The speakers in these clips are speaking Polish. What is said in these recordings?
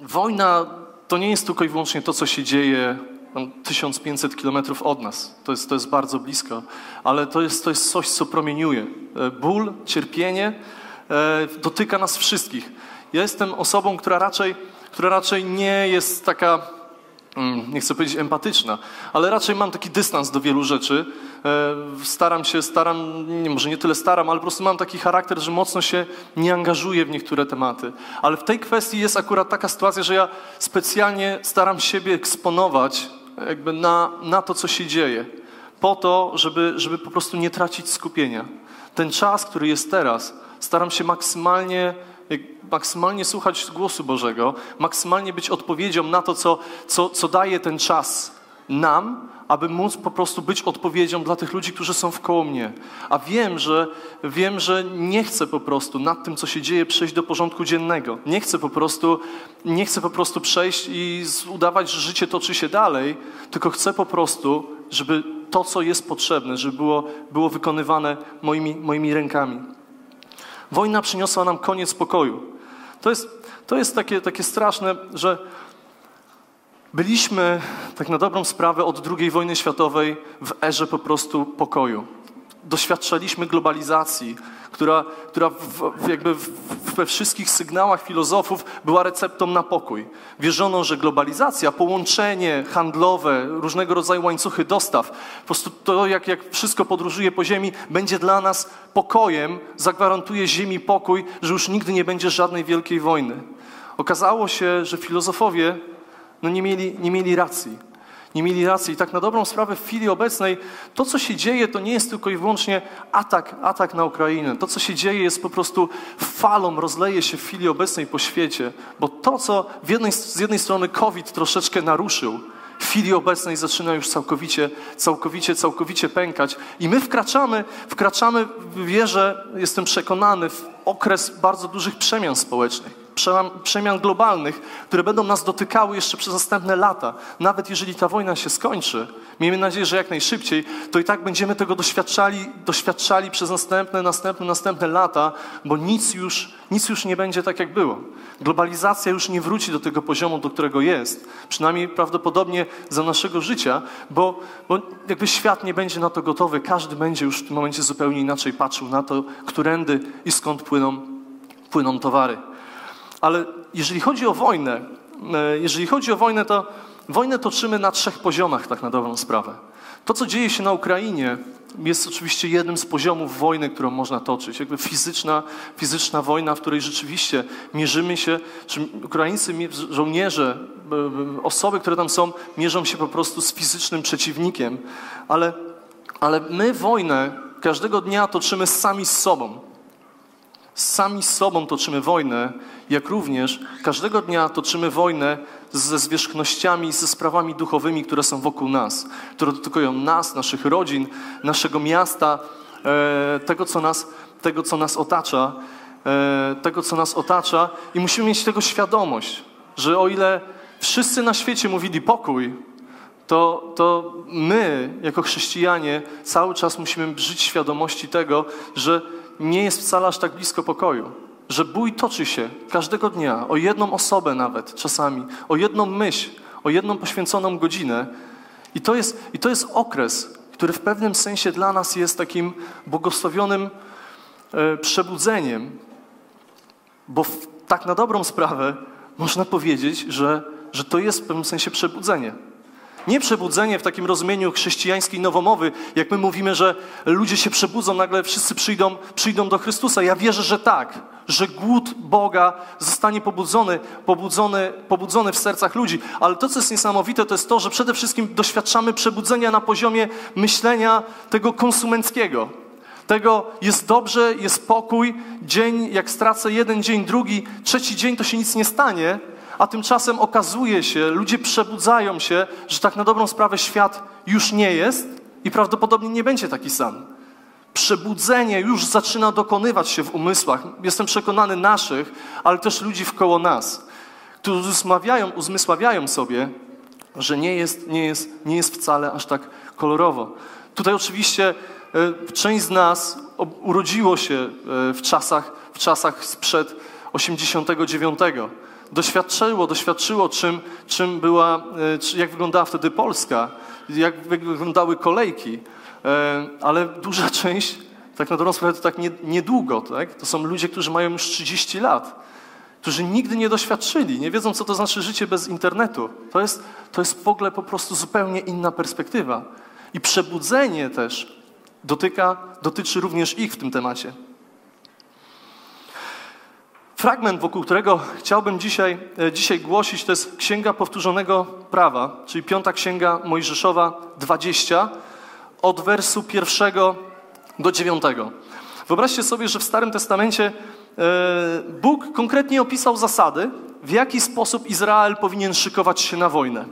wojna to nie jest tylko i wyłącznie to, co się dzieje 1500 kilometrów od nas. To jest, to jest bardzo blisko, ale to jest, to jest coś, co promieniuje. E, ból, cierpienie e, dotyka nas wszystkich. Ja jestem osobą, która raczej, która raczej nie jest taka, nie chcę powiedzieć empatyczna, ale raczej mam taki dystans do wielu rzeczy. E, staram się, staram, nie, może nie tyle staram, ale po prostu mam taki charakter, że mocno się nie angażuję w niektóre tematy. Ale w tej kwestii jest akurat taka sytuacja, że ja specjalnie staram siebie eksponować jakby na, na to, co się dzieje, po to, żeby, żeby po prostu nie tracić skupienia. Ten czas, który jest teraz, staram się maksymalnie, maksymalnie słuchać głosu Bożego, maksymalnie być odpowiedzią na to, co, co, co daje ten czas nam, aby móc po prostu być odpowiedzią dla tych ludzi, którzy są wkoło mnie. A wiem, że wiem, że nie chcę po prostu nad tym, co się dzieje, przejść do porządku dziennego. Nie chcę po prostu, nie chcę po prostu przejść i udawać, że życie toczy się dalej, tylko chcę po prostu, żeby to, co jest potrzebne, żeby było, było wykonywane moimi, moimi rękami. Wojna przyniosła nam koniec pokoju. To jest, to jest takie, takie straszne, że Byliśmy, tak na dobrą sprawę, od II wojny światowej w erze po prostu pokoju. Doświadczaliśmy globalizacji, która, która w, jakby we wszystkich sygnałach filozofów była receptą na pokój. Wierzono, że globalizacja, połączenie handlowe, różnego rodzaju łańcuchy dostaw, po prostu to, jak, jak wszystko podróżuje po ziemi, będzie dla nas pokojem, zagwarantuje ziemi pokój, że już nigdy nie będzie żadnej wielkiej wojny. Okazało się, że filozofowie no nie mieli, nie mieli racji. Nie mieli racji. I tak na dobrą sprawę w chwili obecnej to, co się dzieje, to nie jest tylko i wyłącznie atak, atak na Ukrainę. To, co się dzieje, jest po prostu falą, rozleje się w chwili obecnej po świecie. Bo to, co jednej, z jednej strony COVID troszeczkę naruszył, w chwili obecnej zaczyna już całkowicie, całkowicie, całkowicie pękać. I my wkraczamy, wkraczamy w wierze, jestem przekonany, w okres bardzo dużych przemian społecznych przemian globalnych, które będą nas dotykały jeszcze przez następne lata. Nawet jeżeli ta wojna się skończy, miejmy nadzieję, że jak najszybciej, to i tak będziemy tego doświadczali, doświadczali przez następne, następne, następne lata, bo nic już, nic już nie będzie tak, jak było. Globalizacja już nie wróci do tego poziomu, do którego jest. Przynajmniej prawdopodobnie za naszego życia, bo, bo jakby świat nie będzie na to gotowy. Każdy będzie już w tym momencie zupełnie inaczej patrzył na to, którędy i skąd płyną, płyną towary. Ale jeżeli chodzi o wojnę, e, jeżeli chodzi o wojnę, to wojnę toczymy na trzech poziomach, tak na dobrą sprawę. To, co dzieje się na Ukrainie, jest oczywiście jednym z poziomów wojny, którą można toczyć. Jakby fizyczna, fizyczna wojna, w której rzeczywiście mierzymy się, czy ukraińscy żołnierze, e, osoby, które tam są, mierzą się po prostu z fizycznym przeciwnikiem. Ale, ale my wojnę każdego dnia toczymy sami z sobą. Sami z sobą toczymy wojnę jak również każdego dnia toczymy wojnę ze zwierzchnościami, ze sprawami duchowymi, które są wokół nas, które dotykają nas, naszych rodzin, naszego miasta, e, tego, co nas, tego, co nas otacza, e, tego, co nas otacza. I musimy mieć tego świadomość, że o ile wszyscy na świecie mówili pokój, to, to my, jako chrześcijanie, cały czas musimy żyć świadomości tego, że nie jest wcale aż tak blisko pokoju że bój toczy się każdego dnia, o jedną osobę nawet czasami, o jedną myśl, o jedną poświęconą godzinę. I to jest, i to jest okres, który w pewnym sensie dla nas jest takim błogosławionym e, przebudzeniem, bo w, tak na dobrą sprawę można powiedzieć, że, że to jest w pewnym sensie przebudzenie. Nie przebudzenie w takim rozumieniu chrześcijańskiej nowomowy, jak my mówimy, że ludzie się przebudzą, nagle wszyscy przyjdą, przyjdą do Chrystusa. Ja wierzę, że tak, że głód Boga zostanie pobudzony, pobudzony, pobudzony w sercach ludzi. Ale to, co jest niesamowite, to jest to, że przede wszystkim doświadczamy przebudzenia na poziomie myślenia tego konsumenckiego. Tego jest dobrze, jest pokój, dzień, jak stracę jeden dzień, drugi, trzeci dzień, to się nic nie stanie, a tymczasem okazuje się, ludzie przebudzają się, że tak na dobrą sprawę świat już nie jest i prawdopodobnie nie będzie taki sam. Przebudzenie już zaczyna dokonywać się w umysłach, jestem przekonany naszych, ale też ludzi wkoło nas, którzy uzmysławiają, uzmysławiają sobie, że nie jest, nie, jest, nie jest wcale aż tak kolorowo. Tutaj oczywiście e, część z nas urodziło się e, w czasach, w czasach sprzed 89 doświadczyło, doświadczyło czym, czym była, e, jak wyglądała wtedy Polska, jak wyglądały kolejki, e, ale duża część, tak na dobrą sprawę, to tak niedługo, tak? To są ludzie, którzy mają już 30 lat, którzy nigdy nie doświadczyli, nie wiedzą, co to znaczy życie bez internetu. To jest, to jest w ogóle po prostu zupełnie inna perspektywa. I przebudzenie też dotyka, dotyczy również ich w tym temacie. Fragment, wokół którego chciałbym dzisiaj, e, dzisiaj głosić, to jest Księga Powtórzonego Prawa, czyli Piąta Księga Mojżeszowa 20, od wersu pierwszego do dziewiątego. Wyobraźcie sobie, że w Starym Testamencie e, Bóg konkretnie opisał zasady, w jaki sposób Izrael powinien szykować się na wojnę.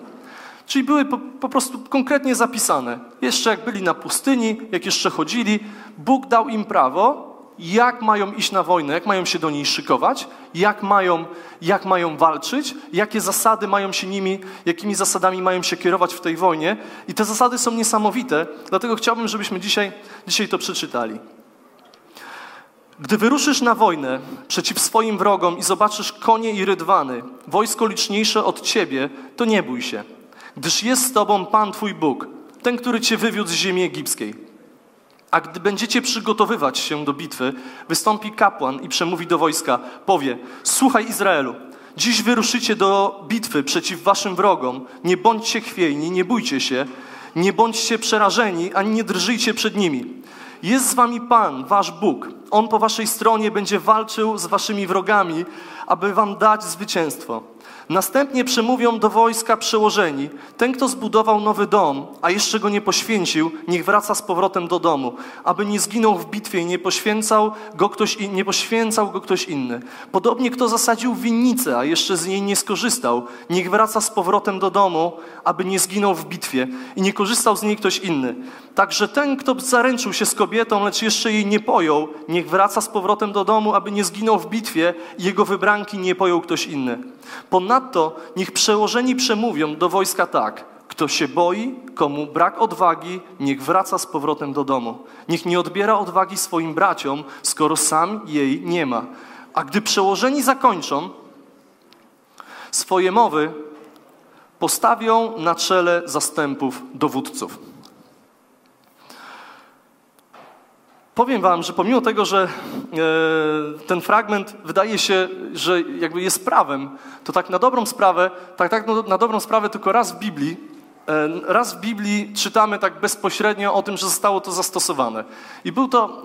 Czyli były po, po, prostu konkretnie zapisane. Jeszcze jak byli na pustyni, jak jeszcze chodzili, Bóg dał im prawo, jak mają iść na wojnę, jak mają się do niej szykować, jak mają, jak mają walczyć, jakie zasady mają się nimi, jakimi zasadami mają się kierować w tej wojnie. I te zasady są niesamowite, dlatego chciałbym, żebyśmy dzisiaj, dzisiaj to przeczytali. Gdy wyruszysz na wojnę przeciw swoim wrogom i zobaczysz konie i rydwany, wojsko liczniejsze od ciebie, to nie bój się, gdyż jest z tobą Pan Twój Bóg, ten, który cię wywiódł z ziemi egipskiej. A gdy będziecie przygotowywać się do bitwy, wystąpi kapłan i przemówi do wojska, powie: Słuchaj Izraelu, dziś wyruszycie do bitwy przeciw waszym wrogom. Nie bądźcie chwiejni, nie bójcie się, nie bądźcie przerażeni, ani nie drżyjcie przed nimi. Jest z wami Pan, wasz Bóg. On po waszej stronie będzie walczył z waszymi wrogami, aby wam dać zwycięstwo. Następnie przemówią do wojska przełożeni. Ten, kto zbudował nowy dom, a jeszcze go nie poświęcił, niech wraca z powrotem do domu, aby nie zginął w bitwie i nie poświęcał go ktoś, nie poświęcał go ktoś inny. Podobnie kto zasadził winnicę, a jeszcze z niej nie skorzystał, niech wraca z powrotem do domu, aby nie zginął w bitwie i nie korzystał z niej ktoś inny. Także ten, kto zaręczył się z kobietą, lecz jeszcze jej nie pojął, niech wraca z powrotem do domu, aby nie zginął w bitwie i jego wybranki nie pojął ktoś inny. Ponadto niech przełożeni przemówią do wojska tak. Kto się boi, komu brak odwagi, niech wraca z powrotem do domu. Niech nie odbiera odwagi swoim braciom, skoro sam jej nie ma. A gdy przełożeni zakończą swoje mowy, postawią na czele zastępów dowódców. Powiem wam, że pomimo tego, że e, ten fragment wydaje się, że jakby jest prawem, to tak na dobrą sprawę, tak, tak na dobrą sprawę tylko raz w Biblii raz w Biblii czytamy tak bezpośrednio o tym, że zostało to zastosowane. I był to e,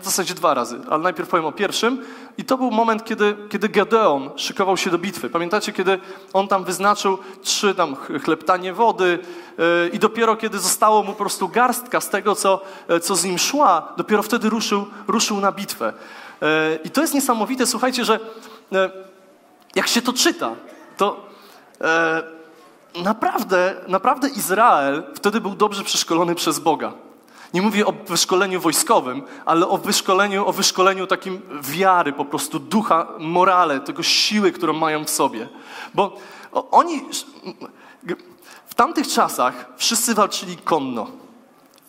w zasadzie dwa razy, ale najpierw powiem o pierwszym. I to był moment, kiedy, kiedy Gedeon szykował się do bitwy. Pamiętacie, kiedy on tam wyznaczył trzy tam chleptanie wody e, i dopiero kiedy zostało mu po prostu garstka z tego, co, co z nim szła, dopiero wtedy ruszył, ruszył na bitwę. I to jest niesamowite, słuchajcie, że jak się to czyta, to naprawdę, naprawdę Izrael wtedy był dobrze przeszkolony przez Boga. Nie mówię o wyszkoleniu wojskowym, ale o wyszkoleniu, o wyszkoleniu takim wiary, po prostu ducha, morale, tego siły, którą mają w sobie. Bo oni w tamtych czasach wszyscy walczyli konno.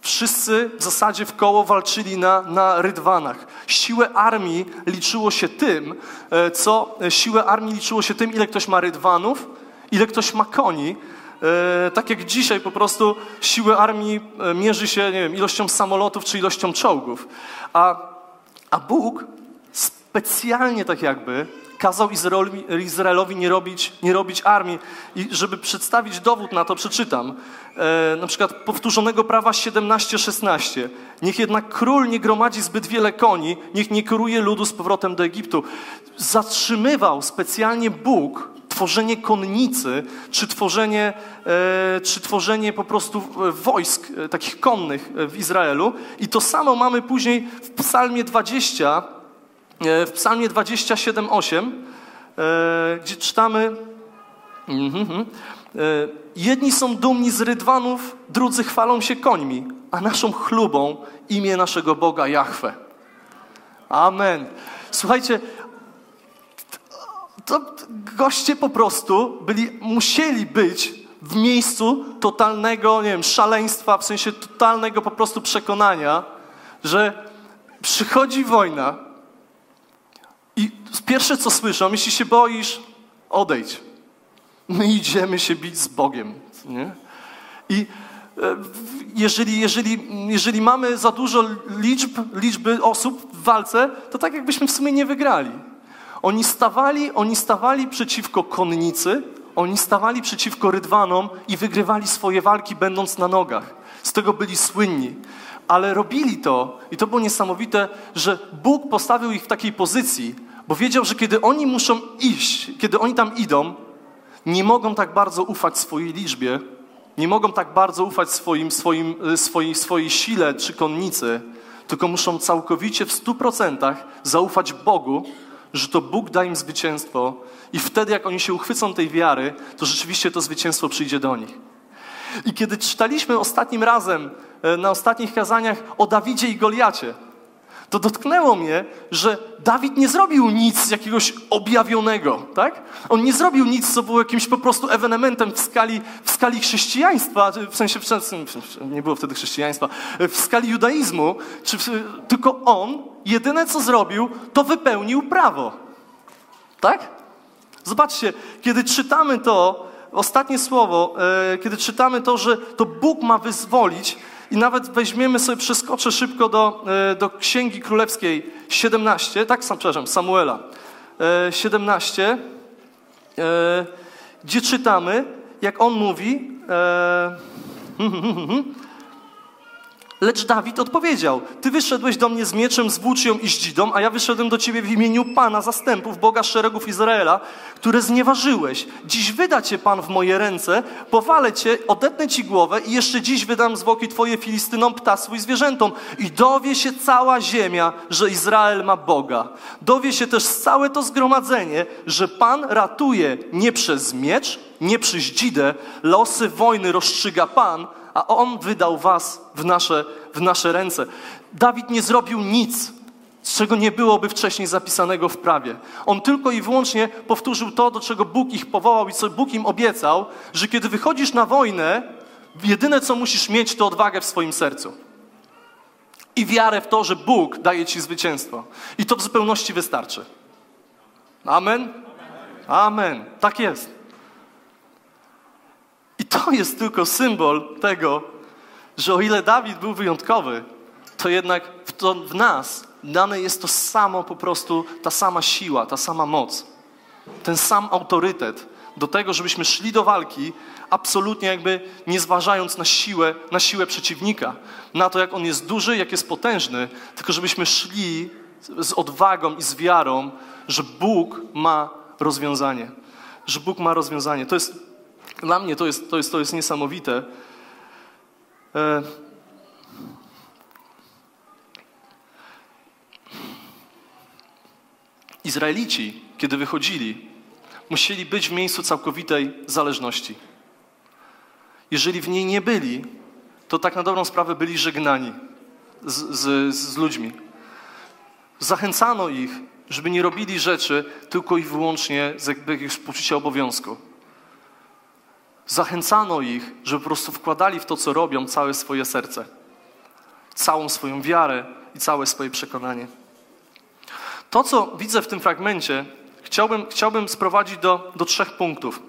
Wszyscy w zasadzie w koło walczyli na, na rydwanach. Siłę armii liczyło się tym, e, co siłę armii liczyło się tym, ile ktoś ma rydwanów, ile ktoś ma koni. E, tak jak dzisiaj po prostu siły armii e, mierzy się, nie wiem, ilością samolotów czy ilością czołgów. A, a Bóg specjalnie tak jakby kazał Izraelowi, nie, robić, nie robić armii. I żeby przedstawić dowód na to, przeczytam. E, na przykład powtórzonego prawa 17-16. Niech jednak król nie gromadzi zbyt wiele koni, niech nie kieruje ludu z powrotem do Egiptu. Zatrzymywał specjalnie Bóg tworzenie konnicy, czy tworzenie, e, czy tworzenie po prostu wojsk e, takich konnych w Izraelu. I to samo mamy później w psalmie 20, e, w psalmie 27:8, gdzie czytamy mhm, mhm, Jedni są dumni z rydwanów, drudzy chwalą się końmi, a naszą chlubą imię naszego Boga Jahwe. Amen. Słuchajcie, to goście po prostu byli, musieli być w miejscu totalnego, nie wiem, szaleństwa, w sensie totalnego po prostu przekonania, że przychodzi wojna i pierwsze co słyszą, jeśli się boisz, odejdź. My idziemy się bić z Bogiem. Nie? I e, jeżeli, jeżeli, jeżeli mamy za dużo liczb, liczby osób w walce, to tak jakbyśmy w sumie nie wygrali. Oni stawali, oni stawali przeciwko konnicy, oni stawali przeciwko rydwanom i wygrywali swoje walki będąc na nogach. Z tego byli słynni. Ale robili to i to było niesamowite, że Bóg postawił ich w takiej pozycji, bo wiedział, że kiedy oni muszą iść, kiedy oni tam idą, nie mogą tak bardzo ufać swojej liczbie, nie mogą tak bardzo ufać swoim, swoim, e, swojej, swojej sile czy konnicy, tylko muszą całkowicie w stu procentach zaufać Bogu, że to Bóg da im zwycięstwo i wtedy, jak oni się uchwycą tej wiary, to rzeczywiście to zwycięstwo przyjdzie do nich. I kiedy czytaliśmy ostatnim razem, e, na ostatnich kazaniach o Dawidzie i Goliacie, to dotknęło mnie, że Dawid nie zrobił nic jakiegoś objawionego, tak? On nie zrobił nic, co było jakimś po prostu ewenementem w skali, w skali chrześcijaństwa, w sensie, nie było wtedy chrześcijaństwa, w skali judaizmu, czy, tylko on, jedyne co zrobił, to wypełnił prawo. Tak? Zobaczcie, kiedy czytamy to, ostatnie słowo, e, kiedy czytamy to, że to Bóg ma wyzwolić, i nawet weźmiemy sobie, przeskoczę szybko do, e, do Księgi Królewskiej 17, tak, przepraszam, Samuela. 17, e, e, gdzie czytamy, jak on mówi, Lecz Dawid odpowiedział: Ty wyszedłeś do mnie z mieczem, z włócznią i zdzidą, a ja wyszedłem do ciebie w imieniu Pana zastępów, Boga szeregów Izraela, które znieważyłeś. Dziś wyda cię Pan w moje ręce, powalę cię, odetnę ci głowę i jeszcze dziś wydam zwłoki twoje Filistynom, ptactwu i zwierzętom. I dowie się cała ziemia, że Izrael ma Boga. Dowie się też całe to zgromadzenie, że Pan ratuje nie przez miecz, nie przez dzidę, losy wojny rozstrzyga Pan, a On wydał was w nasze, w nasze ręce. Dawid nie zrobił nic, z czego nie byłoby wcześniej zapisanego w prawie. On tylko i wyłącznie powtórzył to, do czego Bóg ich powołał i co Bóg im obiecał, że kiedy wychodzisz na wojnę, jedyne co musisz mieć to odwagę w swoim sercu. I wiarę w to, że Bóg daje ci zwycięstwo. I to w zupełności wystarczy. Amen? Amen. Tak jest. To jest tylko symbol tego, że o ile Dawid był wyjątkowy, to jednak w, to, w nas dane jest to samo po prostu, ta sama siła, ta sama moc, ten sam autorytet do tego, żebyśmy szli do walki, absolutnie jakby nie zważając na siłę, na siłę przeciwnika, na to, jak on jest duży, jak jest potężny, tylko żebyśmy szli z odwagą i z wiarą, że Bóg ma rozwiązanie. Że Bóg ma rozwiązanie. To jest dla mnie to jest, to jest, to jest niesamowite. E... Izraelici, kiedy wychodzili, musieli być w miejscu całkowitej zależności. Jeżeli w niej nie byli, to tak na dobrą sprawę byli żegnani z, z, z ludźmi. Zachęcano ich, żeby nie robili rzeczy tylko i wyłącznie z jakiegoś poczucia obowiązku. Zachęcano ich, żeby po prostu wkładali w to, co robią, całe swoje serce, całą swoją wiarę i całe swoje przekonanie. To, co widzę w tym fragmencie, chciałbym, chciałbym sprowadzić do, do trzech punktów,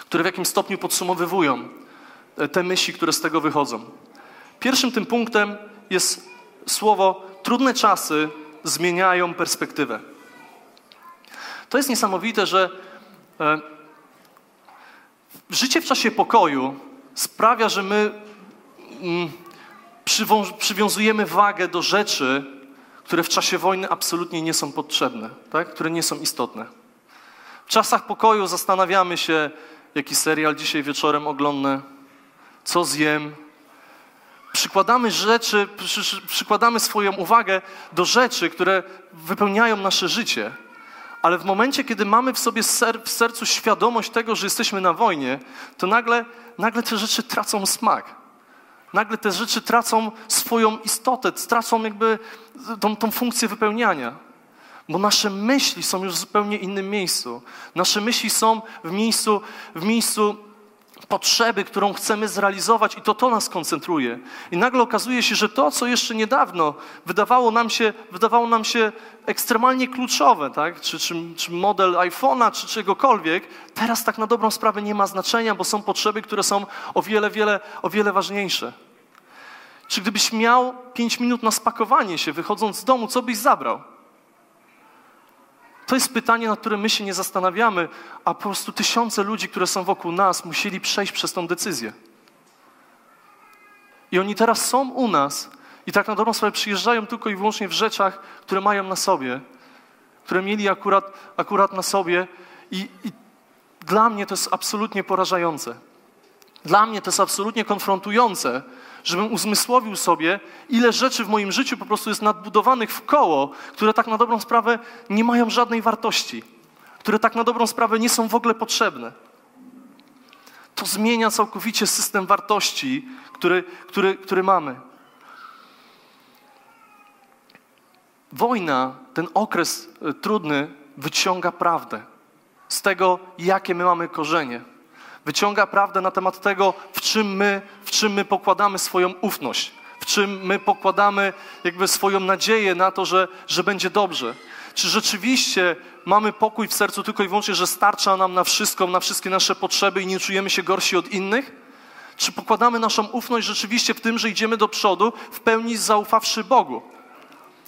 które w jakimś stopniu podsumowywują e, te myśli, które z tego wychodzą. Pierwszym tym punktem jest słowo: trudne czasy zmieniają perspektywę. To jest niesamowite, że e, życie w czasie pokoju sprawia, że my mm, przywiązujemy wagę do rzeczy, które w czasie wojny absolutnie nie są potrzebne, tak? które nie są istotne. W czasach pokoju zastanawiamy się, jaki serial dzisiaj wieczorem oglądnę, co zjem. Przykładamy rzeczy, przy, przykładamy swoją uwagę do rzeczy, które wypełniają nasze życie. Ale w momencie, kiedy mamy w sobie ser, w sercu świadomość tego, że jesteśmy na wojnie, to nagle, nagle te rzeczy tracą smak. Nagle te rzeczy tracą swoją istotę, tracą jakby tą, tą funkcję wypełniania. Bo nasze myśli są już w zupełnie innym miejscu. Nasze myśli są w miejscu, w miejscu potrzeby, którą chcemy zrealizować i to to nas koncentruje. I nagle okazuje się, że to, co jeszcze niedawno wydawało nam się, wydawało nam się ekstremalnie kluczowe, tak? czy, czy, czy model iPhone'a, czy czegokolwiek, teraz tak na dobrą sprawę nie ma znaczenia, bo są potrzeby, które są o wiele, wiele, o wiele ważniejsze. Czy gdybyś miał pięć minut na spakowanie się, wychodząc z domu, co byś zabrał? To jest pytanie, nad którym my się nie zastanawiamy, a po prostu tysiące ludzi, które są wokół nas, musieli przejść przez tą decyzję. I oni teraz są u nas i tak na dobrą sprawę przyjeżdżają tylko i wyłącznie w rzeczach, które mają na sobie, które mieli akurat, akurat na sobie i, i dla mnie to jest absolutnie porażające. Dla mnie to jest absolutnie konfrontujące, żebym uzmysłowił sobie, ile rzeczy w moim życiu po prostu jest nadbudowanych w koło, które tak na dobrą sprawę nie mają żadnej wartości, które tak na dobrą sprawę nie są w ogóle potrzebne. To zmienia całkowicie system wartości, który, który, który mamy. Wojna, ten okres e, trudny, wyciąga prawdę z tego, jakie my mamy korzenie wyciąga prawdę na temat tego, w czym my, w czym my pokładamy swoją ufność, w czym my pokładamy jakby swoją nadzieję na to, że, że będzie dobrze. Czy rzeczywiście mamy pokój w sercu tylko i wyłącznie, że starcza nam na wszystko, na wszystkie nasze potrzeby i nie czujemy się gorsi od innych? Czy pokładamy naszą ufność rzeczywiście w tym, że idziemy do przodu w pełni zaufawszy Bogu?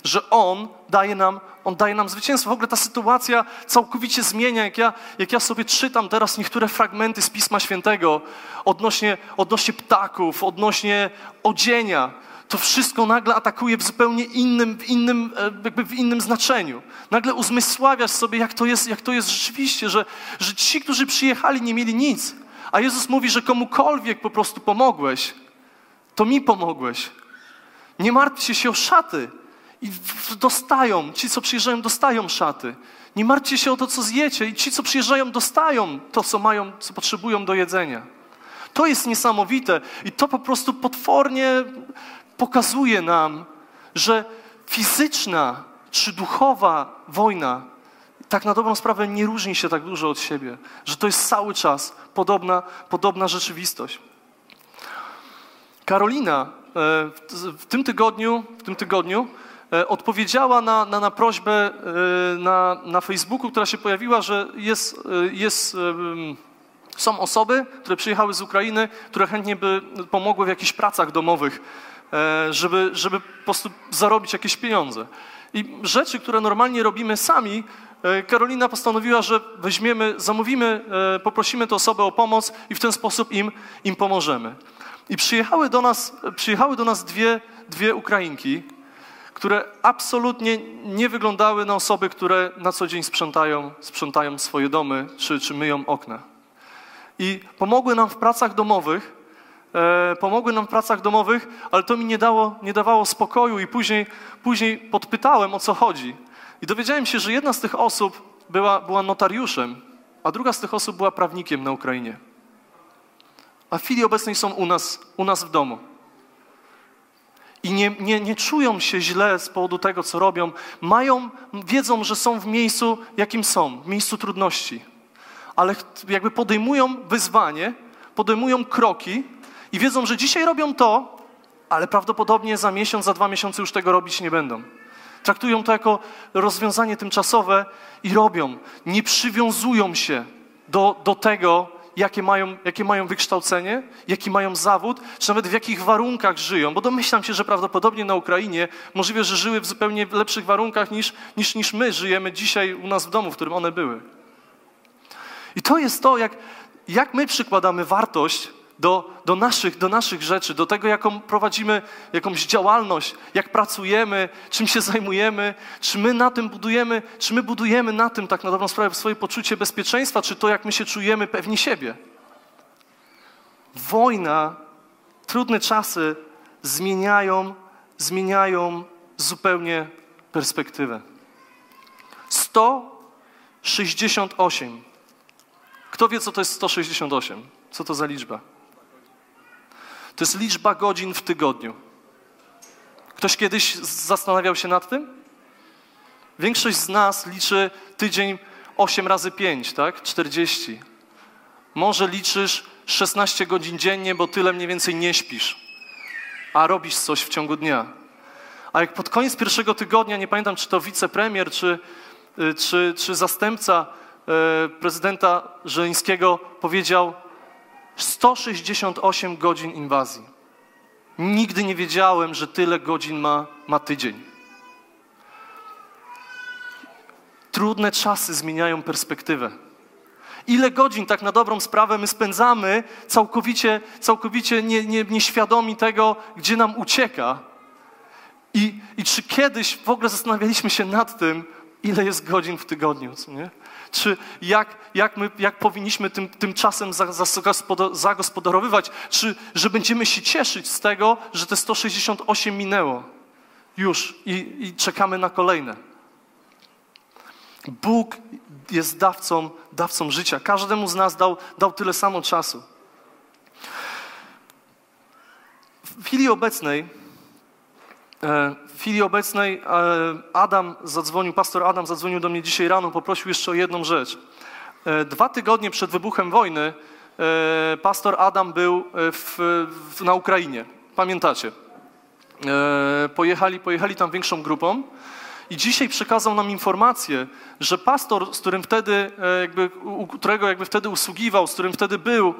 Że On daje nam, On daje nam zwycięstwo. W ogóle ta sytuacja całkowicie zmienia, jak ja, jak ja sobie czytam teraz niektóre fragmenty z Pisma Świętego odnośnie, odnośnie ptaków, odnośnie odzienia. To wszystko nagle atakuje w zupełnie innym, w innym, e, jakby w innym znaczeniu. Nagle uzmysławiasz sobie, jak to jest, jak to jest rzeczywiście, że, że ci, którzy przyjechali, nie mieli nic. A Jezus mówi, że komukolwiek po prostu pomogłeś, to mi pomogłeś. Nie martwcie się o szaty, i dostają, ci co przyjeżdżają dostają szaty. Nie martwcie się o to, co zjecie i ci, co przyjeżdżają, dostają to, co mają, co potrzebują do jedzenia. To jest niesamowite i to po prostu potwornie pokazuje nam, że fizyczna czy duchowa wojna tak na dobrą sprawę nie różni się tak dużo od siebie, że to jest cały czas podobna, podobna rzeczywistość. Karolina e, w tym tygodniu, w tym tygodniu odpowiedziała na, na, na prośbę e, na, na Facebooku, która się pojawiła, że jest, e, jest, są osoby, które przyjechały z Ukrainy, które chętnie by pomogły w jakichś pracach domowych, żeby, żeby po prostu zarobić jakieś pieniądze. I rzeczy, które normalnie robimy sami, Karolina postanowiła, że weźmiemy, zamówimy, poprosimy tę osobę o pomoc i w ten sposób im, im pomożemy. I przyjechały do nas, przyjechały do nas dwie, dwie Ukrainki, które absolutnie nie wyglądały na osoby, które na co dzień sprzątają, sprzątają swoje domy czy, czy myją okna. I pomogły nam w pracach domowych, e, pomogły nam w pracach domowych, ale to mi nie, dało, nie dawało spokoju i później, później podpytałem, o co chodzi. I dowiedziałem się, że jedna z tych osób była, była notariuszem, a druga z tych osób była prawnikiem na Ukrainie. A w chwili obecnej są u nas, u nas w domu i nie, nie, nie czują się źle z powodu tego, co robią, mają, wiedzą, że są w miejscu, jakim są, w miejscu trudności, ale jakby podejmują wyzwanie, podejmują kroki i wiedzą, że dzisiaj robią to, ale prawdopodobnie za miesiąc, za dwa miesiące już tego robić nie będą. Traktują to jako rozwiązanie tymczasowe i robią. Nie przywiązują się do, do tego, jakie mają, jakie mają wykształcenie, jaki mają zawód, czy nawet w jakich warunkach żyją. Bo domyślam się, że prawdopodobnie na Ukrainie możliwe, że żyły w zupełnie lepszych warunkach niż, niż, niż my żyjemy dzisiaj u nas w domu, w którym one były. I to jest to, jak, jak my przykładamy wartość do, do, naszych, do naszych rzeczy, do tego, jaką prowadzimy jakąś działalność, jak pracujemy, czym się zajmujemy, czy my na tym budujemy, czy my budujemy na tym tak na dobrą sprawę swoje poczucie bezpieczeństwa, czy to, jak my się czujemy pewni siebie. Wojna, trudne czasy zmieniają, zmieniają zupełnie perspektywę. 168. Kto wie, co to jest 168? Co to za liczba? To jest liczba godzin w tygodniu. Ktoś kiedyś zastanawiał się nad tym? Większość z nas liczy tydzień 8 razy 5, tak? 40. Może liczysz 16 godzin dziennie, bo tyle mniej więcej nie śpisz, a robisz coś w ciągu dnia. A jak pod koniec pierwszego tygodnia, nie pamiętam czy to wicepremier, czy, y, czy, czy zastępca e, prezydenta Żeleńskiego powiedział 168 godzin inwazji. Nigdy nie wiedziałem, że tyle godzin ma, ma tydzień. Trudne czasy zmieniają perspektywę. Ile godzin tak na dobrą sprawę my spędzamy całkowicie, całkowicie nie, nie, nieświadomi tego, gdzie nam ucieka. I, I czy kiedyś w ogóle zastanawialiśmy się nad tym, ile jest godzin w tygodniu, nie? Czy jak, jak, my, jak powinniśmy tym, tym czasem zagospodarowywać? Czy że będziemy się cieszyć z tego, że te 168 minęło już i, i czekamy na kolejne? Bóg jest dawcą, dawcą życia. Każdemu z nas dał, dał tyle samo czasu. W chwili obecnej, w chwili obecnej e, Adam zadzwonił, pastor Adam zadzwonił do mnie dzisiaj rano, poprosił jeszcze o jedną rzecz. E, dwa tygodnie przed wybuchem wojny pastor Adam był w, w, na Ukrainie. Pamiętacie? Pojechali, pojechali tam większą grupą. I dzisiaj przekazał nam informację, że pastor, z którym wtedy, e, jakby, którego jakby wtedy usługiwał, z którym wtedy był e,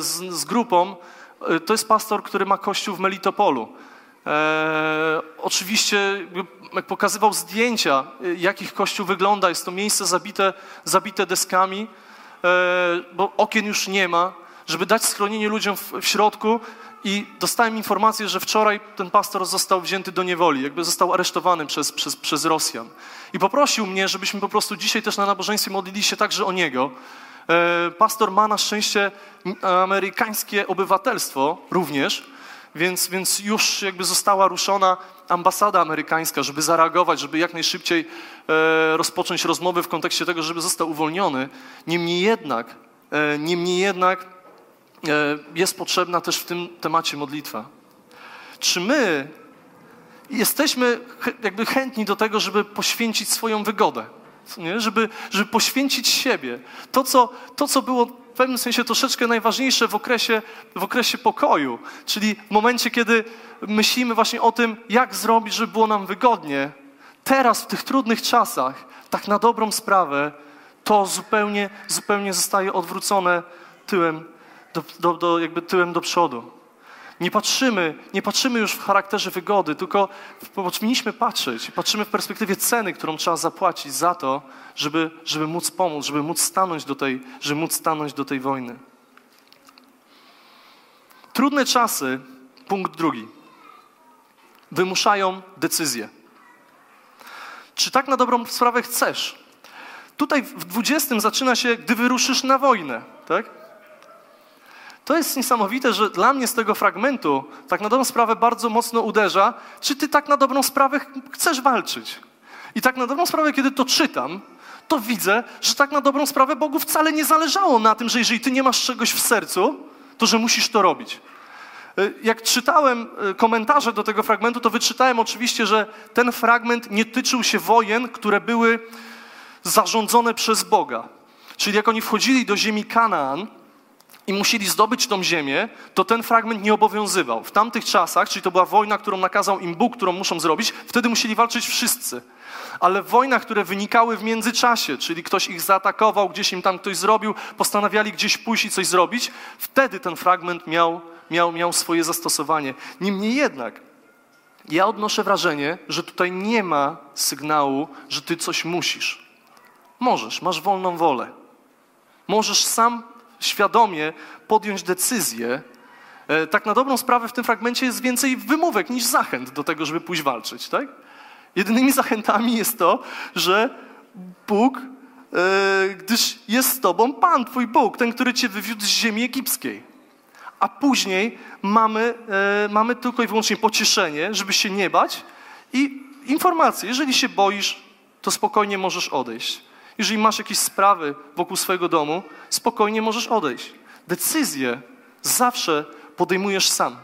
z, z grupą, e, to jest pastor, który ma kościół w Melitopolu. E, oczywiście pokazywał zdjęcia, jak ich kościół wygląda. Jest to miejsce zabite, zabite deskami, e, bo okien już nie ma. Żeby dać schronienie ludziom w, w środku, i dostałem informację, że wczoraj ten pastor został wzięty do niewoli, jakby został aresztowany przez, przez, przez Rosjan. I poprosił mnie, żebyśmy po prostu dzisiaj też na nabożeństwie modlili się także o niego. E, pastor ma na szczęście amerykańskie obywatelstwo również, więc, więc już jakby została ruszona ambasada amerykańska, żeby zareagować, żeby jak najszybciej e, rozpocząć rozmowy w kontekście tego, żeby został uwolniony. Niemniej jednak, e, niemniej jednak E, jest potrzebna też w tym temacie modlitwa. Czy my jesteśmy jakby chętni do tego, żeby poświęcić swoją wygodę, nie? Żeby, żeby poświęcić siebie. To co, to, co było w pewnym sensie troszeczkę najważniejsze w okresie, w okresie pokoju, czyli w momencie, kiedy myślimy właśnie o tym, jak zrobić, żeby było nam wygodnie, teraz w tych trudnych czasach, tak na dobrą sprawę, to zupełnie, zupełnie zostaje odwrócone tyłem do, do, do, jakby tyłem do przodu. Nie patrzymy, nie patrzymy już w charakterze wygody, tylko powinniśmy patrzeć. Patrzymy w perspektywie ceny, którą trzeba zapłacić za to, żeby, żeby móc pomóc, żeby móc stanąć do tej, żeby móc stanąć do tej wojny. Trudne czasy, punkt drugi, wymuszają decyzję. Czy tak na dobrą sprawę chcesz? Tutaj w 20 zaczyna się, gdy wyruszysz na wojnę, tak? To jest niesamowite, że dla mnie z tego fragmentu tak na dobrą sprawę bardzo mocno uderza, czy ty tak na dobrą sprawę chcesz walczyć. I tak na dobrą sprawę, kiedy to czytam, to widzę, że tak na dobrą sprawę Bogu wcale nie zależało na tym, że jeżeli ty nie masz czegoś w sercu, to że musisz to robić. Y, jak czytałem y, komentarze do tego fragmentu, to wyczytałem oczywiście, że ten fragment nie tyczył się wojen, które były zarządzone przez Boga. Czyli jak oni wchodzili do ziemi Kanaan, i musieli zdobyć tą ziemię, to ten fragment nie obowiązywał. W tamtych czasach, czyli to była wojna, którą nakazał im Bóg, którą muszą zrobić, wtedy musieli walczyć wszyscy. Ale w wojnach, które wynikały w międzyczasie, czyli ktoś ich zaatakował, gdzieś im tam ktoś zrobił, postanawiali gdzieś pójść i coś zrobić, wtedy ten fragment miał, miał, miał swoje zastosowanie. Niemniej jednak, ja odnoszę wrażenie, że tutaj nie ma sygnału, że ty coś musisz. Możesz, masz wolną wolę. Możesz sam świadomie podjąć decyzję. E, tak na dobrą sprawę w tym fragmencie jest więcej wymówek niż zachęt do tego, żeby pójść walczyć. Tak? Jedynymi zachętami jest to, że Bóg, e, gdyż jest z tobą Pan, twój Bóg, ten, który cię wywiódł z ziemi egipskiej. A później mamy, e, mamy tylko i wyłącznie pocieszenie, żeby się nie bać i informację, jeżeli się boisz, to spokojnie możesz odejść. Jeżeli masz jakieś sprawy wokół swojego domu, spokojnie możesz odejść. Decyzję zawsze podejmujesz sam.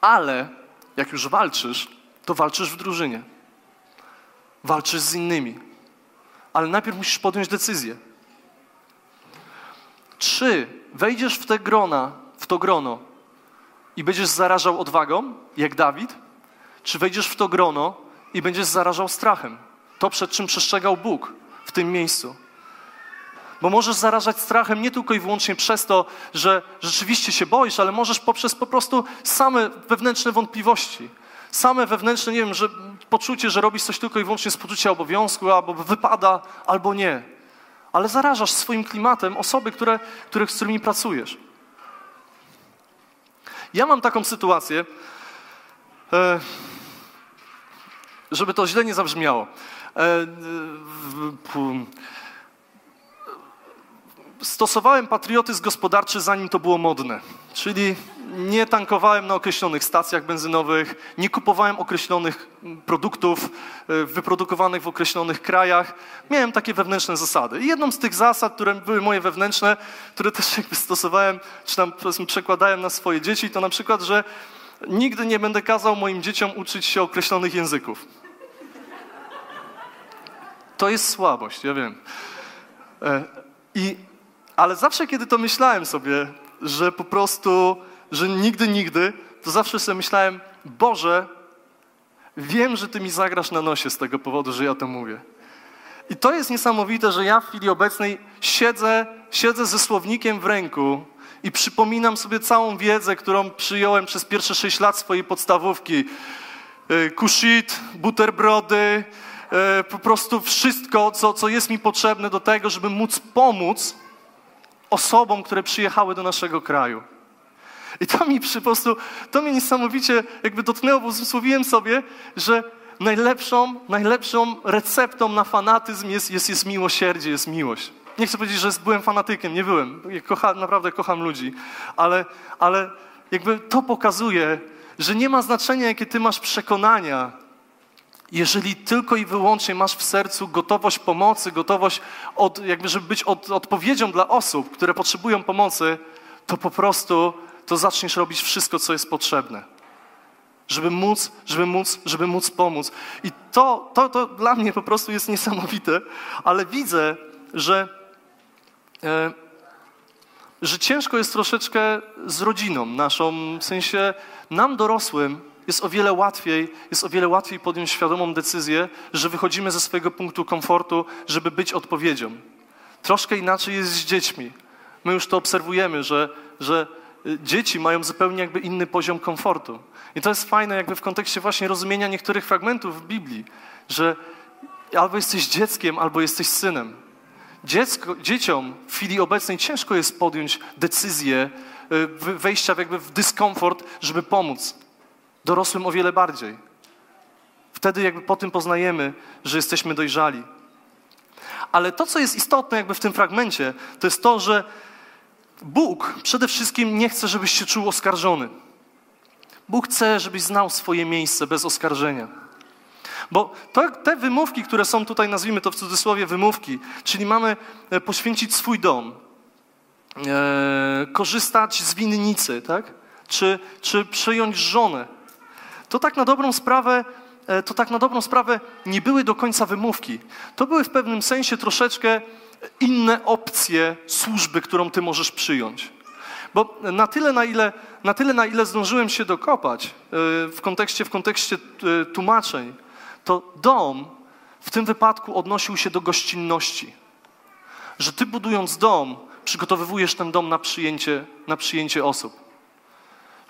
Ale jak już walczysz, to walczysz w drużynie. Walczysz z innymi. Ale najpierw musisz podjąć decyzję. Czy wejdziesz w te grona, w to grono i będziesz zarażał odwagą, jak Dawid? Czy wejdziesz w to grono i będziesz zarażał strachem? To, przed czym przestrzegał Bóg w tym miejscu. Bo możesz zarażać strachem nie tylko i wyłącznie przez to, że rzeczywiście się boisz, ale możesz poprzez po prostu same wewnętrzne wątpliwości. Same wewnętrzne, nie wiem, że poczucie, że robisz coś tylko i wyłącznie z poczucia obowiązku, albo wypada, albo nie. Ale zarażasz swoim klimatem osoby, które, których, z którymi pracujesz. Ja mam taką sytuację, e, żeby to źle nie zabrzmiało. E, stosowałem patriotyzm gospodarczy, zanim to było modne. Czyli nie tankowałem na określonych stacjach benzynowych, nie kupowałem określonych produktów e, wyprodukowanych w określonych krajach. Miałem takie wewnętrzne zasady. I jedną z tych zasad, które były moje wewnętrzne, które też jakby stosowałem, czy tam przekładałem na swoje dzieci, to na przykład, że nigdy nie będę kazał moim dzieciom uczyć się określonych języków. To jest słabość, ja wiem. E, I ale zawsze, kiedy to myślałem sobie, że po prostu, że nigdy, nigdy, to zawsze sobie myślałem, Boże, wiem, że Ty mi zagrasz na nosie z tego powodu, że ja to mówię. I to jest niesamowite, że ja w chwili obecnej siedzę, siedzę ze słownikiem w ręku i przypominam sobie całą wiedzę, którą przyjąłem przez pierwsze sześć lat swojej podstawówki. E, kushit, buterbrody, po prostu wszystko, co, co jest mi potrzebne do tego, żeby móc pomóc osobom, które przyjechały do naszego kraju. I to mi po prostu, to mnie niesamowicie jakby dotknęło, bo uzmysłowiłem sobie, że najlepszą, najlepszą receptą na fanatyzm jest, jest, jest miłosierdzie, jest miłość. Nie chcę powiedzieć, że byłem fanatykiem, nie byłem. Kocha, naprawdę kocham ludzi, ale, ale jakby to pokazuje, że nie ma znaczenia, jakie ty masz przekonania, jeżeli tylko i wyłącznie masz w sercu gotowość pomocy, gotowość, od, jakby żeby być od, odpowiedzią dla osób, które potrzebują pomocy, to po prostu to zaczniesz robić wszystko, co jest potrzebne. Żeby móc, żeby móc, żeby móc pomóc. I to, to, to dla mnie po prostu jest niesamowite, ale widzę, że, e, że ciężko jest troszeczkę z rodziną naszą, w sensie nam dorosłym, jest o wiele łatwiej, jest o wiele łatwiej podjąć świadomą decyzję, że wychodzimy ze swojego punktu komfortu, żeby być odpowiedzią. Troszkę inaczej jest z dziećmi. My już to obserwujemy, że, że y, dzieci mają zupełnie jakby inny poziom komfortu. I to jest fajne jakby w kontekście właśnie rozumienia niektórych fragmentów w Biblii, że albo jesteś dzieckiem, albo jesteś synem. Dziecko, dzieciom w chwili obecnej ciężko jest podjąć decyzję y, wejścia jakby w dyskomfort, żeby pomóc. Dorosłym o wiele bardziej. Wtedy jakby po tym poznajemy, że jesteśmy dojrzali. Ale to, co jest istotne jakby w tym fragmencie, to jest to, że Bóg przede wszystkim nie chce, żebyś się czuł oskarżony. Bóg chce, żebyś znał swoje miejsce bez oskarżenia. Bo to, te wymówki, które są tutaj, nazwijmy to w cudzysłowie wymówki, czyli mamy e, poświęcić swój dom, e, korzystać z winnicy, tak? Czy, czy przyjąć żonę, to tak na dobrą sprawę, e, to tak na dobrą sprawę nie były do końca wymówki. To były w pewnym sensie troszeczkę inne opcje służby, którą ty możesz przyjąć. Bo na tyle, na ile, na tyle, na ile zdążyłem się dokopać e, w kontekście, w kontekście e, tłumaczeń, to dom w tym wypadku odnosił się do gościnności. Że ty budując dom, przygotowywujesz ten dom na przyjęcie, na przyjęcie osób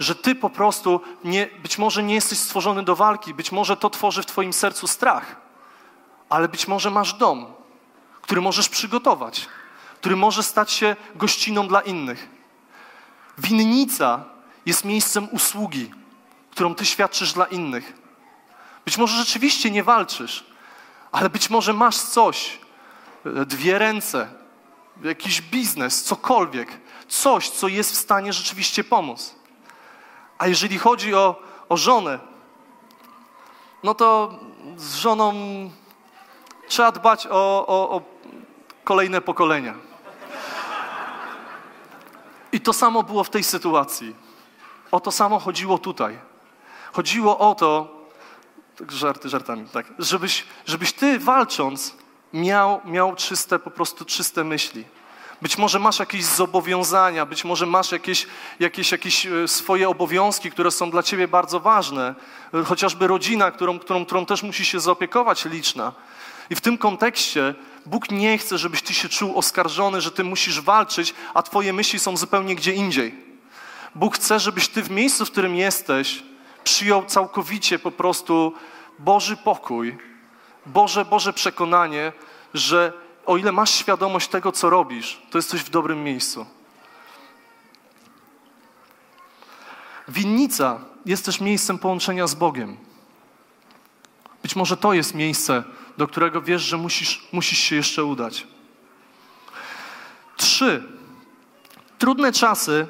że ty po prostu nie, być może nie jesteś stworzony do walki, być może to tworzy w twoim sercu strach, ale być może masz dom, który możesz przygotować, który może stać się gościną dla innych. Winnica jest miejscem usługi, którą ty świadczysz dla innych. Być może rzeczywiście nie walczysz, ale być może masz coś, dwie ręce, jakiś biznes, cokolwiek, coś, co jest w stanie rzeczywiście pomóc. A jeżeli chodzi o, o żonę, no to z żoną trzeba dbać o, o, o kolejne pokolenia. I to samo było w tej sytuacji. O to samo chodziło tutaj. Chodziło o to, tak żarty żartami, tak, żebyś, żebyś ty walcząc miał, miał czyste, po prostu czyste myśli. Być może masz jakieś zobowiązania, być może masz jakieś, jakieś, jakieś e, swoje obowiązki, które są dla ciebie bardzo ważne, chociażby rodzina, którą, którą, którą też musisz się zaopiekować, liczna. I w tym kontekście Bóg nie chce, żebyś ty się czuł oskarżony, że ty musisz walczyć, a twoje myśli są zupełnie gdzie indziej. Bóg chce, żebyś ty w miejscu, w którym jesteś, przyjął całkowicie po prostu Boży pokój, Boże, Boże przekonanie, że o ile masz świadomość tego, co robisz, to jesteś w dobrym miejscu. Winnica jest też miejscem połączenia z Bogiem. Być może to jest miejsce, do którego wiesz, że musisz, musisz się jeszcze udać. Trzy. Trudne czasy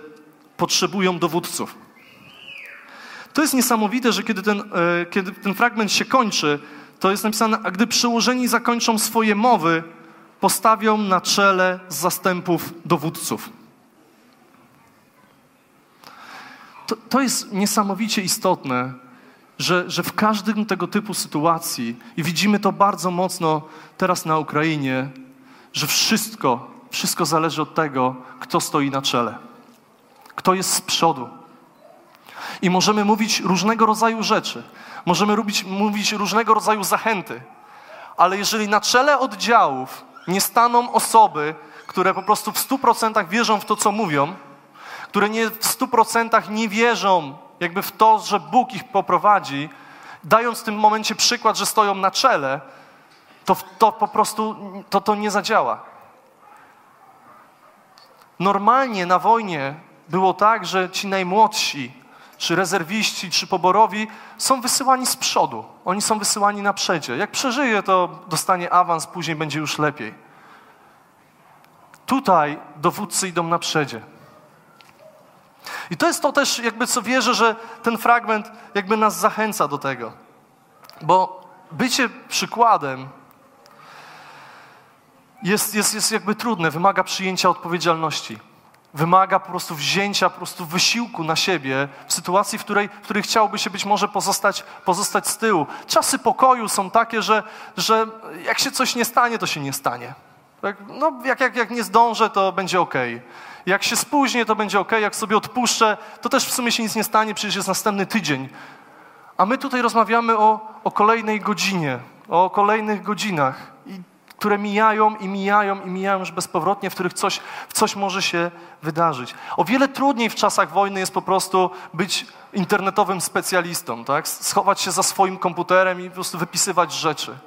potrzebują dowódców. To jest niesamowite, że kiedy ten, e, kiedy ten fragment się kończy, to jest napisane, a gdy przełożeni zakończą swoje mowy, postawią na czele zastępów dowódców. To, to jest niesamowicie istotne, że, że w każdym tego typu sytuacji, i widzimy to bardzo mocno teraz na Ukrainie, że wszystko, wszystko zależy od tego, kto stoi na czele, kto jest z przodu. I możemy mówić różnego rodzaju rzeczy, możemy robić, mówić różnego rodzaju zachęty, ale jeżeli na czele oddziałów nie staną osoby, które po prostu w stu procentach wierzą w to, co mówią, które nie, w stu procentach nie wierzą jakby w to, że Bóg ich poprowadzi, dając w tym momencie przykład, że stoją na czele, to, to po prostu to, to nie zadziała. Normalnie na wojnie było tak, że ci najmłodsi, czy rezerwiści, czy poborowi są wysyłani z przodu. Oni są wysyłani na przedzie. Jak przeżyje, to dostanie awans, później będzie już lepiej. Tutaj dowódcy idą na przedzie. I to jest to też, jakby co wierzę, że ten fragment jakby nas zachęca do tego. Bo bycie przykładem jest, jest, jest jakby trudne, wymaga przyjęcia odpowiedzialności. Wymaga po prostu wzięcia po prostu wysiłku na siebie w sytuacji, w której, w której chciałoby się być może pozostać, pozostać z tyłu. Czasy pokoju są takie, że, że jak się coś nie stanie, to się nie stanie. Tak? No, jak, jak, jak nie zdążę, to będzie ok. Jak się spóźnię, to będzie ok. Jak sobie odpuszczę, to też w sumie się nic nie stanie, przecież jest następny tydzień. A my tutaj rozmawiamy o, o kolejnej godzinie, o kolejnych godzinach, które mijają i mijają i mijają już bezpowrotnie, w których coś, coś może się wydarzyć. O wiele trudniej w czasach wojny jest po prostu być internetowym specjalistą, tak? schować się za swoim komputerem i po prostu wypisywać rzeczy.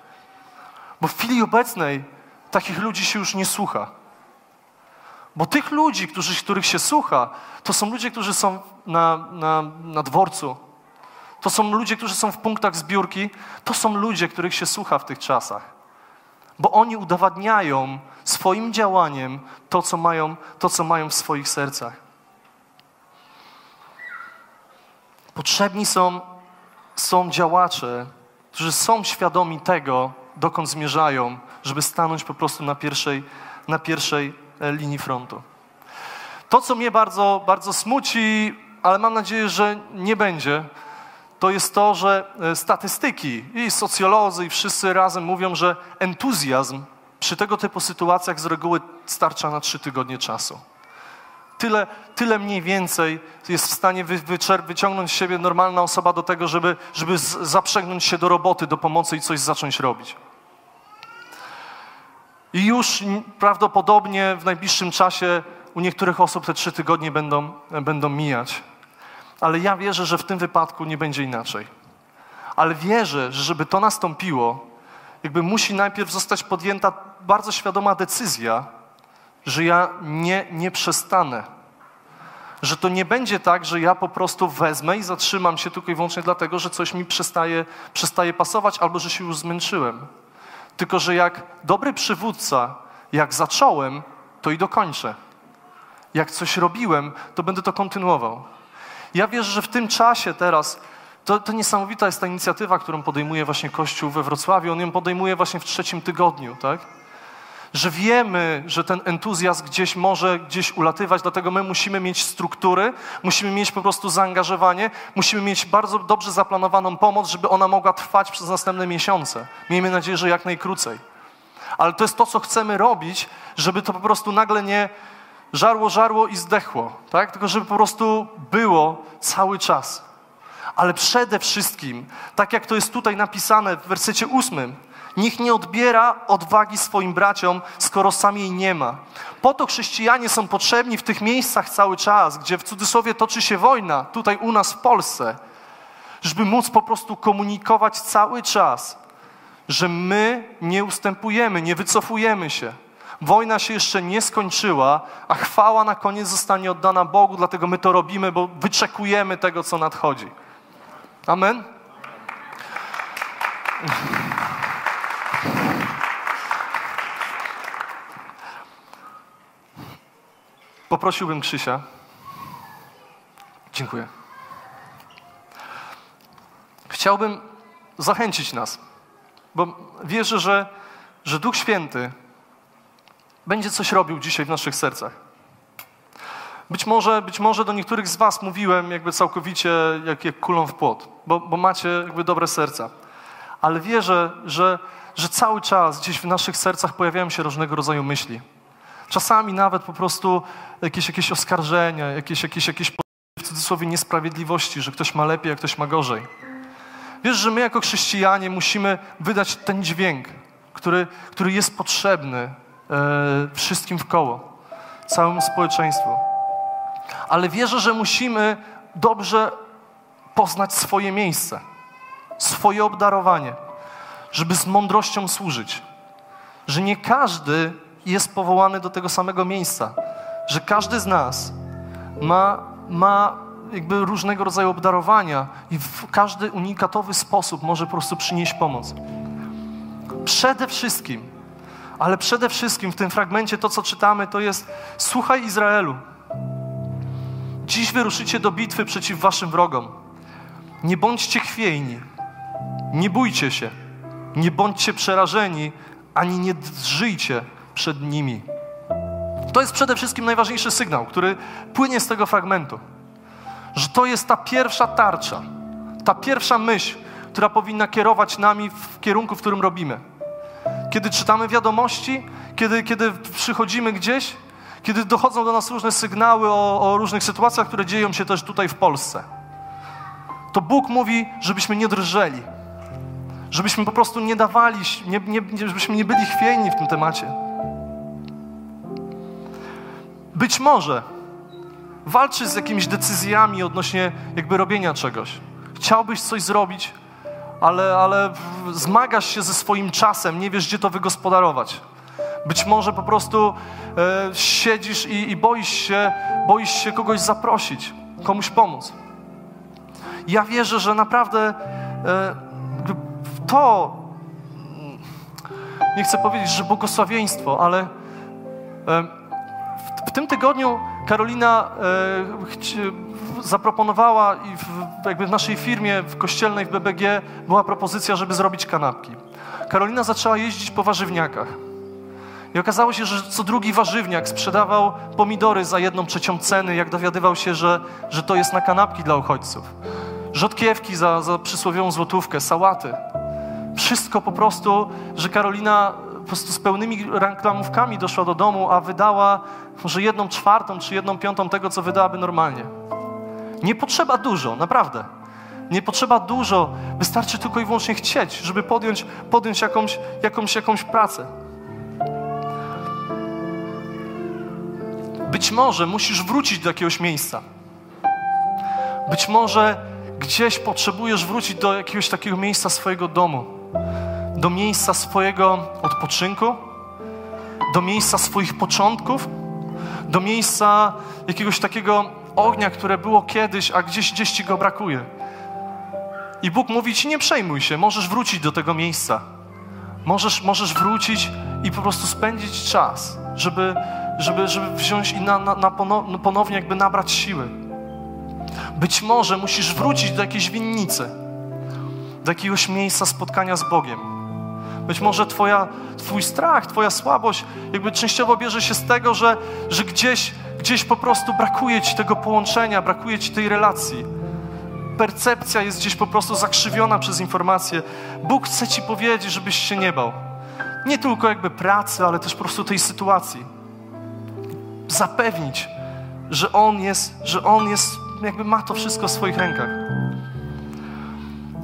Bo w chwili obecnej takich ludzi się już nie słucha. Bo tych ludzi, którzy, których się słucha, to są ludzie, którzy są na, na, na dworcu. To są ludzie, którzy są w punktach zbiórki. To są ludzie, których się słucha w tych czasach. Bo oni udowadniają swoim działaniem to, co mają, to, co mają w swoich sercach. Potrzebni są, są działacze, którzy są świadomi tego, dokąd zmierzają, żeby stanąć po prostu na pierwszej, na pierwszej e, linii frontu. To, co mnie bardzo, bardzo smuci, ale mam nadzieję, że nie będzie, to jest to, że e, statystyki i socjolodzy i wszyscy razem mówią, że entuzjazm przy tego typu sytuacjach z reguły starcza na trzy tygodnie czasu. Tyle, tyle mniej więcej jest w stanie wy, wyciągnąć z siebie normalna osoba do tego, żeby, żeby zaprzęgnąć się do roboty, do pomocy i coś zacząć robić. I już prawdopodobnie w najbliższym czasie u niektórych osób te trzy tygodnie będą, będą mijać. Ale ja wierzę, że w tym wypadku nie będzie inaczej. Ale wierzę, że żeby to nastąpiło, jakby musi najpierw zostać podjęta bardzo świadoma decyzja, że ja nie, nie przestanę. Że to nie będzie tak, że ja po prostu wezmę i zatrzymam się tylko i wyłącznie dlatego, że coś mi przestaje, przestaje pasować albo że się już zmęczyłem. Tylko, że jak dobry przywódca, jak zacząłem, to i dokończę. Jak coś robiłem, to będę to kontynuował. Ja wierzę, że w tym czasie teraz to, to niesamowita jest ta inicjatywa, którą podejmuje właśnie Kościół we Wrocławiu. On ją podejmuje właśnie w trzecim tygodniu, tak? Że wiemy, że ten entuzjazm gdzieś może gdzieś ulatywać, dlatego my musimy mieć struktury, musimy mieć po prostu zaangażowanie, musimy mieć bardzo dobrze zaplanowaną pomoc, żeby ona mogła trwać przez następne miesiące. Miejmy nadzieję, że jak najkrócej. Ale to jest to, co chcemy robić, żeby to po prostu nagle nie żarło, żarło i zdechło, tak? Tylko żeby po prostu było cały czas. Ale przede wszystkim, tak jak to jest tutaj napisane w wersecie ósmym, niech nie odbiera odwagi swoim braciom, skoro sam jej nie ma. Po to chrześcijanie są potrzebni w tych miejscach cały czas, gdzie w cudzysłowie toczy się wojna, tutaj u nas w Polsce, żeby móc po prostu komunikować cały czas, że my nie ustępujemy, nie wycofujemy się. Wojna się jeszcze nie skończyła, a chwała na koniec zostanie oddana Bogu, dlatego my to robimy, bo wyczekujemy tego, co nadchodzi. Amen? Poprosiłbym Krzysia. Dziękuję. Chciałbym zachęcić nas, bo wierzę, że, że Duch Święty będzie coś robił dzisiaj w naszych sercach. Być może, być może do niektórych z Was mówiłem jakby całkowicie jak, jak kulą w płot, bo, bo macie jakby dobre serca. Ale wierzę, że, że cały czas gdzieś w naszych sercach pojawiają się różnego rodzaju myśli. Czasami nawet po prostu jakieś, jakieś oskarżenia, jakieś, jakieś, jakieś w cudzysłowie niesprawiedliwości, że ktoś ma lepiej, a ktoś ma gorzej. Wiesz, że my jako chrześcijanie musimy wydać ten dźwięk, który, który jest potrzebny wszystkim w koło, całemu społeczeństwu. Ale wierzę, że musimy dobrze poznać swoje miejsce, swoje obdarowanie, żeby z mądrością służyć. Że nie każdy jest powołany do tego samego miejsca, że każdy z nas ma, ma jakby różnego rodzaju obdarowania i w każdy unikatowy sposób może po prostu przynieść pomoc. Przede wszystkim, ale przede wszystkim w tym fragmencie to, co czytamy, to jest słuchaj Izraelu. Dziś wyruszycie do bitwy przeciw waszym wrogom. Nie bądźcie chwiejni, nie bójcie się, nie bądźcie przerażeni, ani nie drżyjcie przed nimi. To jest przede wszystkim najważniejszy sygnał, który płynie z tego fragmentu. Że to jest ta pierwsza tarcza, ta pierwsza myśl, która powinna kierować nami w kierunku, w którym robimy. Kiedy czytamy wiadomości, kiedy, kiedy przychodzimy gdzieś, kiedy dochodzą do nas różne sygnały o, o różnych sytuacjach, które dzieją się też tutaj w Polsce, to Bóg mówi, żebyśmy nie drżeli, żebyśmy po prostu nie dawali, nie, nie, żebyśmy nie byli chwiejni w tym temacie. Być może walczysz z jakimiś decyzjami odnośnie jakby robienia czegoś. Chciałbyś coś zrobić, ale, ale zmagasz się ze swoim czasem, nie wiesz, gdzie to wygospodarować. Być może po prostu e, siedzisz i, i, boisz, się, boisz się kogoś zaprosić, komuś pomóc. Ja wierzę, że naprawdę e, to, nie chcę powiedzieć, że błogosławieństwo, ale e, tym tygodniu Karolina e, zaproponowała i w, jakby w naszej firmie, w kościelnej, w BBG była propozycja, żeby zrobić kanapki. Karolina zaczęła jeździć po warzywniakach. I okazało się, że co drugi warzywniak sprzedawał pomidory za jedną trzecią ceny, jak dowiadywał się, że, że to jest na kanapki dla uchodźców. Rzodkiewki za, za przysłowiową złotówkę, sałaty. Wszystko po prostu, że Karolina po prostu z pełnymi reklamówkami doszła do domu, a wydała może jedną czwartą czy jedną piątą tego, co wydałaby normalnie. Nie potrzeba dużo, naprawdę. Nie potrzeba dużo, wystarczy tylko i wyłącznie chcieć, żeby podjąć, podjąć jakąś, jakąś, jakąś pracę. Być może musisz wrócić do jakiegoś miejsca. Być może gdzieś potrzebujesz wrócić do jakiegoś takiego miejsca swojego domu, do miejsca swojego odpoczynku, do miejsca swoich początków, do miejsca jakiegoś takiego ognia, które było kiedyś, a gdzieś, gdzieś ci go brakuje. I Bóg mówi ci, nie przejmuj się, możesz wrócić do tego miejsca. Możesz, możesz wrócić i po prostu spędzić czas, żeby, żeby, żeby wziąć i na, na, na ponownie jakby nabrać siły. Być może musisz wrócić do jakiejś winnicy, do jakiegoś miejsca spotkania z Bogiem. Być może twoja, Twój strach, Twoja słabość jakby częściowo bierze się z tego, że, że gdzieś, gdzieś po prostu brakuje Ci tego połączenia, brakuje Ci tej relacji. Percepcja jest gdzieś po prostu zakrzywiona przez informacje. Bóg chce Ci powiedzieć, żebyś się nie bał. nie tylko jakby pracy, ale też po prostu tej sytuacji. Zapewnić, że On jest, że On jest, jakby ma to wszystko w swoich rękach.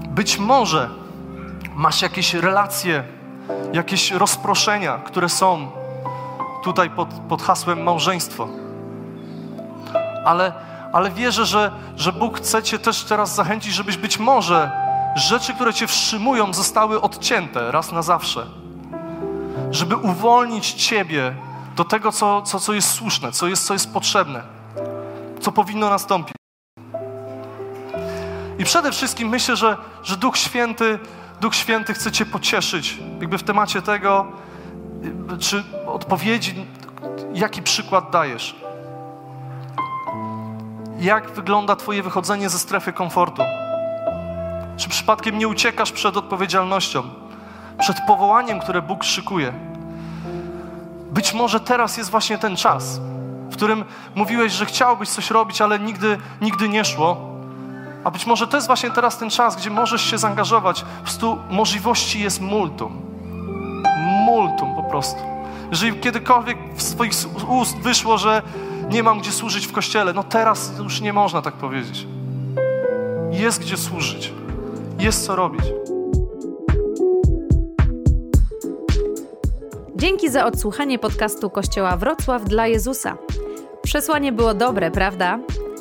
Być może masz jakieś relacje, jakieś rozproszenia, które są tutaj pod, pod hasłem małżeństwo. Ale, ale wierzę, że, że Bóg chce Cię też teraz zachęcić, żebyś być może rzeczy, które Cię wstrzymują, zostały odcięte raz na zawsze. Żeby uwolnić Ciebie do tego, co, co, co jest słuszne, co jest, co jest potrzebne, co powinno nastąpić. I przede wszystkim myślę, że, że Duch Święty, Duch Święty chce Cię pocieszyć, jakby w temacie tego, czy odpowiedzi, jaki przykład dajesz. Jak wygląda Twoje wychodzenie ze strefy komfortu? Czy przypadkiem nie uciekasz przed odpowiedzialnością, przed powołaniem, które Bóg szykuje? Być może teraz jest właśnie ten czas, w którym mówiłeś, że chciałbyś coś robić, ale nigdy, nigdy nie szło. A być może to jest właśnie teraz ten czas, gdzie możesz się zaangażować. Po prostu możliwości jest multum. Multum po prostu. Jeżeli kiedykolwiek w swoich ust wyszło, że nie mam gdzie służyć w kościele, no teraz już nie można tak powiedzieć. Jest gdzie służyć, jest co robić. Dzięki za odsłuchanie podcastu Kościoła Wrocław dla Jezusa. Przesłanie było dobre, prawda?